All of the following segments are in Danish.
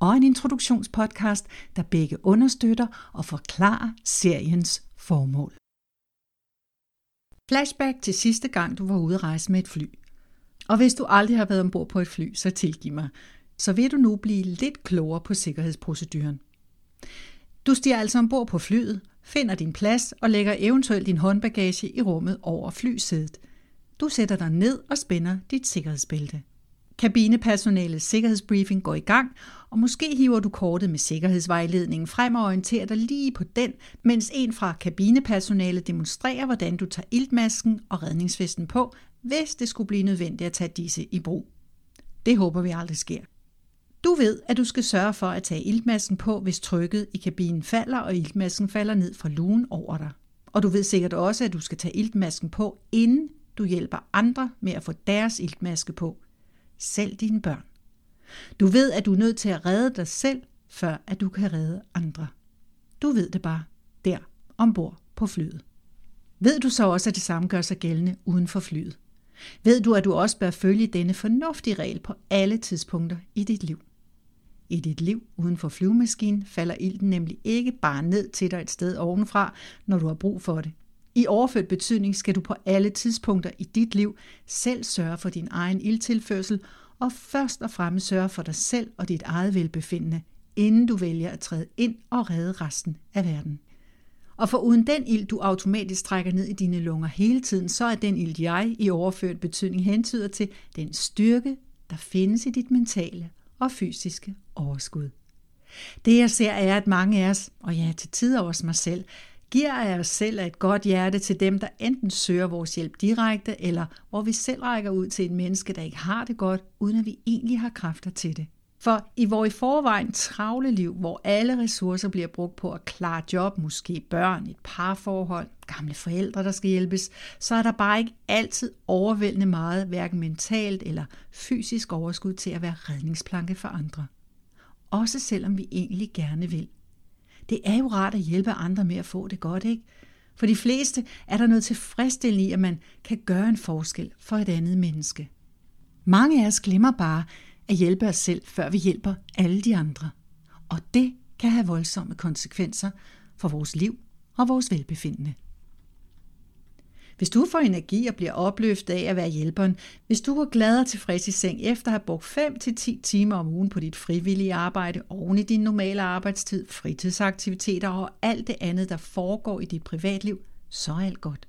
og en introduktionspodcast, der begge understøtter og forklarer seriens formål. Flashback til sidste gang, du var ude at rejse med et fly. Og hvis du aldrig har været ombord på et fly, så tilgiv mig. Så vil du nu blive lidt klogere på sikkerhedsproceduren. Du stiger altså ombord på flyet, finder din plads og lægger eventuelt din håndbagage i rummet over flysædet. Du sætter dig ned og spænder dit sikkerhedsbælte. Kabinepersonalets sikkerhedsbriefing går i gang, og måske hiver du kortet med sikkerhedsvejledningen frem og orienterer dig lige på den, mens en fra kabinepersonalet demonstrerer, hvordan du tager iltmasken og redningsvesten på, hvis det skulle blive nødvendigt at tage disse i brug. Det håber vi aldrig sker. Du ved, at du skal sørge for at tage iltmasken på, hvis trykket i kabinen falder, og iltmasken falder ned fra lugen over dig. Og du ved sikkert også, at du skal tage iltmasken på, inden du hjælper andre med at få deres iltmaske på – selv dine børn. Du ved, at du er nødt til at redde dig selv, før at du kan redde andre. Du ved det bare der ombord på flyet. Ved du så også, at det samme gør sig gældende uden for flyet? Ved du, at du også bør følge denne fornuftige regel på alle tidspunkter i dit liv? I dit liv uden for flyvemaskinen falder ilten nemlig ikke bare ned til dig et sted ovenfra, når du har brug for det. I overført betydning skal du på alle tidspunkter i dit liv selv sørge for din egen ildtilførsel, og først og fremmest sørge for dig selv og dit eget velbefindende, inden du vælger at træde ind og redde resten af verden. Og for uden den ild, du automatisk trækker ned i dine lunger hele tiden, så er den ild, jeg i overført betydning hentyder til den styrke, der findes i dit mentale og fysiske overskud. Det jeg ser er, at mange af os, og ja, til tider også mig selv, giver af os selv et godt hjerte til dem, der enten søger vores hjælp direkte, eller hvor vi selv rækker ud til et menneske, der ikke har det godt, uden at vi egentlig har kræfter til det. For i vores i forvejen travle liv, hvor alle ressourcer bliver brugt på at klare job, måske børn, et parforhold, gamle forældre, der skal hjælpes, så er der bare ikke altid overvældende meget, hverken mentalt eller fysisk overskud til at være redningsplanke for andre. Også selvom vi egentlig gerne vil. Det er jo rart at hjælpe andre med at få det godt, ikke? For de fleste er der noget tilfredsstillende i, at man kan gøre en forskel for et andet menneske. Mange af os glemmer bare at hjælpe os selv, før vi hjælper alle de andre. Og det kan have voldsomme konsekvenser for vores liv og vores velbefindende. Hvis du får energi og bliver opløftet af at være hjælperen, hvis du går glad og tilfreds i seng efter at have brugt 5-10 timer om ugen på dit frivillige arbejde, oven i din normale arbejdstid, fritidsaktiviteter og alt det andet, der foregår i dit privatliv, så er alt godt.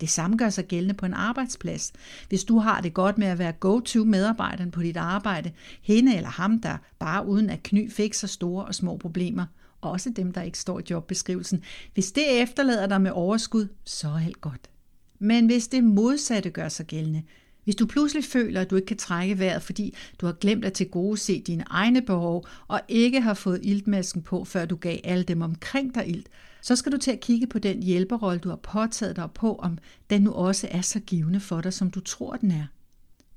Det samme gør sig gældende på en arbejdsplads. Hvis du har det godt med at være go-to-medarbejderen på dit arbejde, hende eller ham, der bare uden at kny fikser store og små problemer, også dem, der ikke står i jobbeskrivelsen. Hvis det efterlader dig med overskud, så er alt godt. Men hvis det modsatte gør sig gældende, hvis du pludselig føler, at du ikke kan trække vejret, fordi du har glemt at til gode se dine egne behov, og ikke har fået iltmasken på, før du gav alle dem omkring dig ilt, så skal du til at kigge på den hjælperrolle, du har påtaget dig på, om den nu også er så givende for dig, som du tror, den er.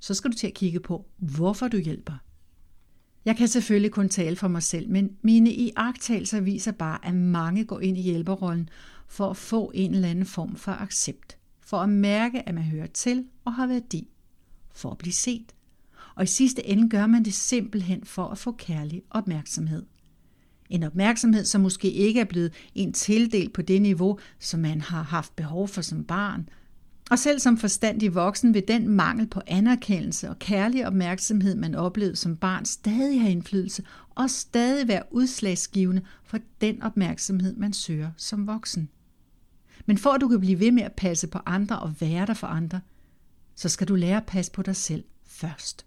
Så skal du til at kigge på, hvorfor du hjælper. Jeg kan selvfølgelig kun tale for mig selv, men mine iagttagelser viser bare, at mange går ind i hjælperrollen for at få en eller anden form for accept for at mærke, at man hører til og har værdi, for at blive set. Og i sidste ende gør man det simpelthen for at få kærlig opmærksomhed. En opmærksomhed, som måske ikke er blevet en tildel på det niveau, som man har haft behov for som barn. Og selv som forstandig voksen vil den mangel på anerkendelse og kærlig opmærksomhed, man oplevede som barn, stadig have indflydelse og stadig være udslagsgivende for den opmærksomhed, man søger som voksen. Men for at du kan blive ved med at passe på andre og være der for andre, så skal du lære at passe på dig selv først.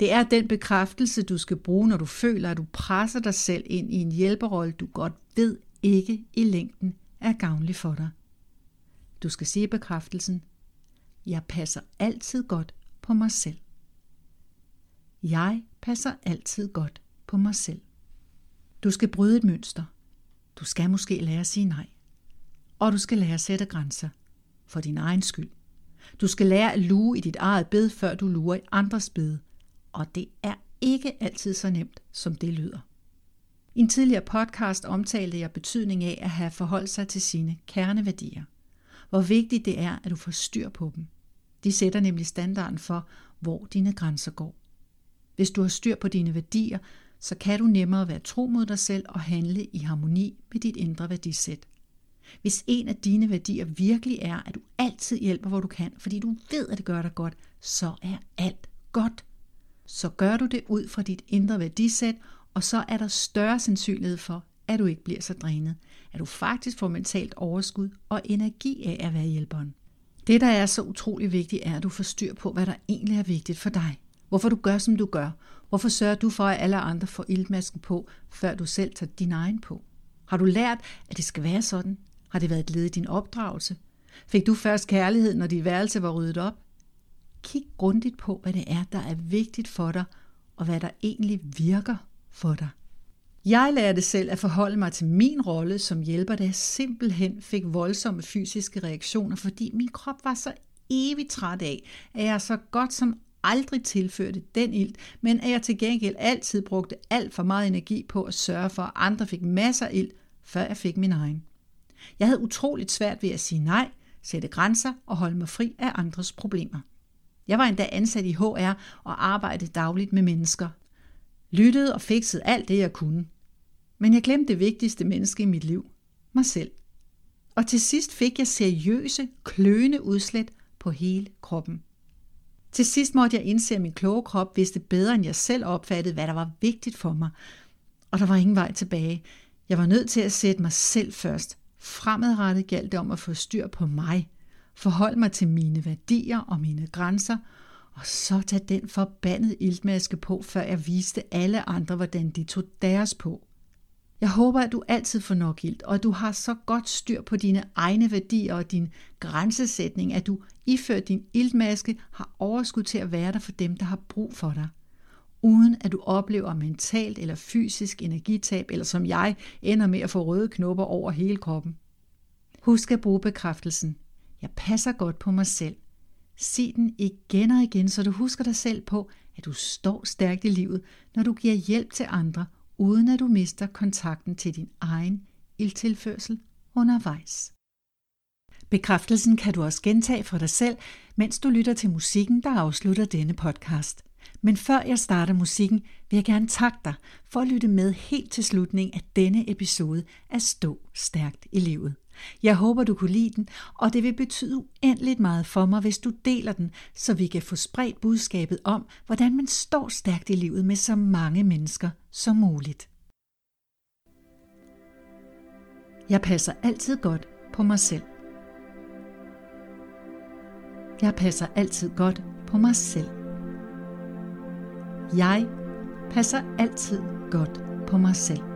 Det er den bekræftelse, du skal bruge, når du føler, at du presser dig selv ind i en hjælperolle, du godt ved ikke i længden er gavnlig for dig. Du skal sige bekræftelsen, jeg passer altid godt på mig selv. Jeg passer altid godt på mig selv. Du skal bryde et mønster. Du skal måske lære at sige nej. Og du skal lære at sætte grænser. For din egen skyld. Du skal lære at lue i dit eget bed, før du lurer i andres bed. Og det er ikke altid så nemt, som det lyder. I en tidligere podcast omtalte jeg betydning af at have forholdt sig til sine kerneværdier. Hvor vigtigt det er, at du får styr på dem. De sætter nemlig standarden for, hvor dine grænser går. Hvis du har styr på dine værdier, så kan du nemmere være tro mod dig selv og handle i harmoni med dit indre værdisæt. Hvis en af dine værdier virkelig er, at du altid hjælper, hvor du kan, fordi du ved, at det gør dig godt, så er alt godt. Så gør du det ud fra dit indre værdisæt, og så er der større sandsynlighed for, at du ikke bliver så drænet, at du faktisk får mentalt overskud og energi af at være hjælperen. Det, der er så utrolig vigtigt, er, at du får styr på, hvad der egentlig er vigtigt for dig. Hvorfor du gør, som du gør. Hvorfor sørger du for, at alle andre får iltmasken på, før du selv tager din egen på? Har du lært, at det skal være sådan? Har det været et led i din opdragelse? Fik du først kærlighed, når dit værelse var ryddet op? Kig grundigt på, hvad det er, der er vigtigt for dig, og hvad der egentlig virker for dig. Jeg lærte selv at forholde mig til min rolle som hjælper, da jeg simpelthen fik voldsomme fysiske reaktioner, fordi min krop var så evigt træt af, at jeg så godt som aldrig tilførte den ild, men at jeg til gengæld altid brugte alt for meget energi på at sørge for, at andre fik masser af ild, før jeg fik min egen. Jeg havde utroligt svært ved at sige nej, sætte grænser og holde mig fri af andres problemer. Jeg var endda ansat i HR og arbejdede dagligt med mennesker. Lyttede og fiksede alt det, jeg kunne. Men jeg glemte det vigtigste menneske i mit liv. Mig selv. Og til sidst fik jeg seriøse, kløende udslæt på hele kroppen. Til sidst måtte jeg indse, at min kloge krop vidste bedre, end jeg selv opfattede, hvad der var vigtigt for mig. Og der var ingen vej tilbage. Jeg var nødt til at sætte mig selv først. Fremadrettet galt det om at få styr på mig. Forholde mig til mine værdier og mine grænser, og så tage den forbandede iltmaske på, før jeg viste alle andre, hvordan de tog deres på. Jeg håber, at du altid får nok ilt, og at du har så godt styr på dine egne værdier og din grænsesætning, at du iført din iltmaske har overskud til at være der for dem, der har brug for dig. Uden at du oplever mentalt eller fysisk energitab, eller som jeg ender med at få røde knopper over hele kroppen. Husk at bruge bekræftelsen. Jeg passer godt på mig selv. Sig den igen og igen, så du husker dig selv på, at du står stærkt i livet, når du giver hjælp til andre – uden at du mister kontakten til din egen ildtilførsel undervejs. Bekræftelsen kan du også gentage for dig selv, mens du lytter til musikken, der afslutter denne podcast. Men før jeg starter musikken, vil jeg gerne takke dig for at lytte med helt til slutningen af denne episode af Stå Stærkt i Livet. Jeg håber, du kunne lide den, og det vil betyde uendeligt meget for mig, hvis du deler den, så vi kan få spredt budskabet om, hvordan man står stærkt i livet med så mange mennesker som muligt. Jeg passer altid godt på mig selv. Jeg passer altid godt på mig selv. Jeg passer altid godt på mig selv.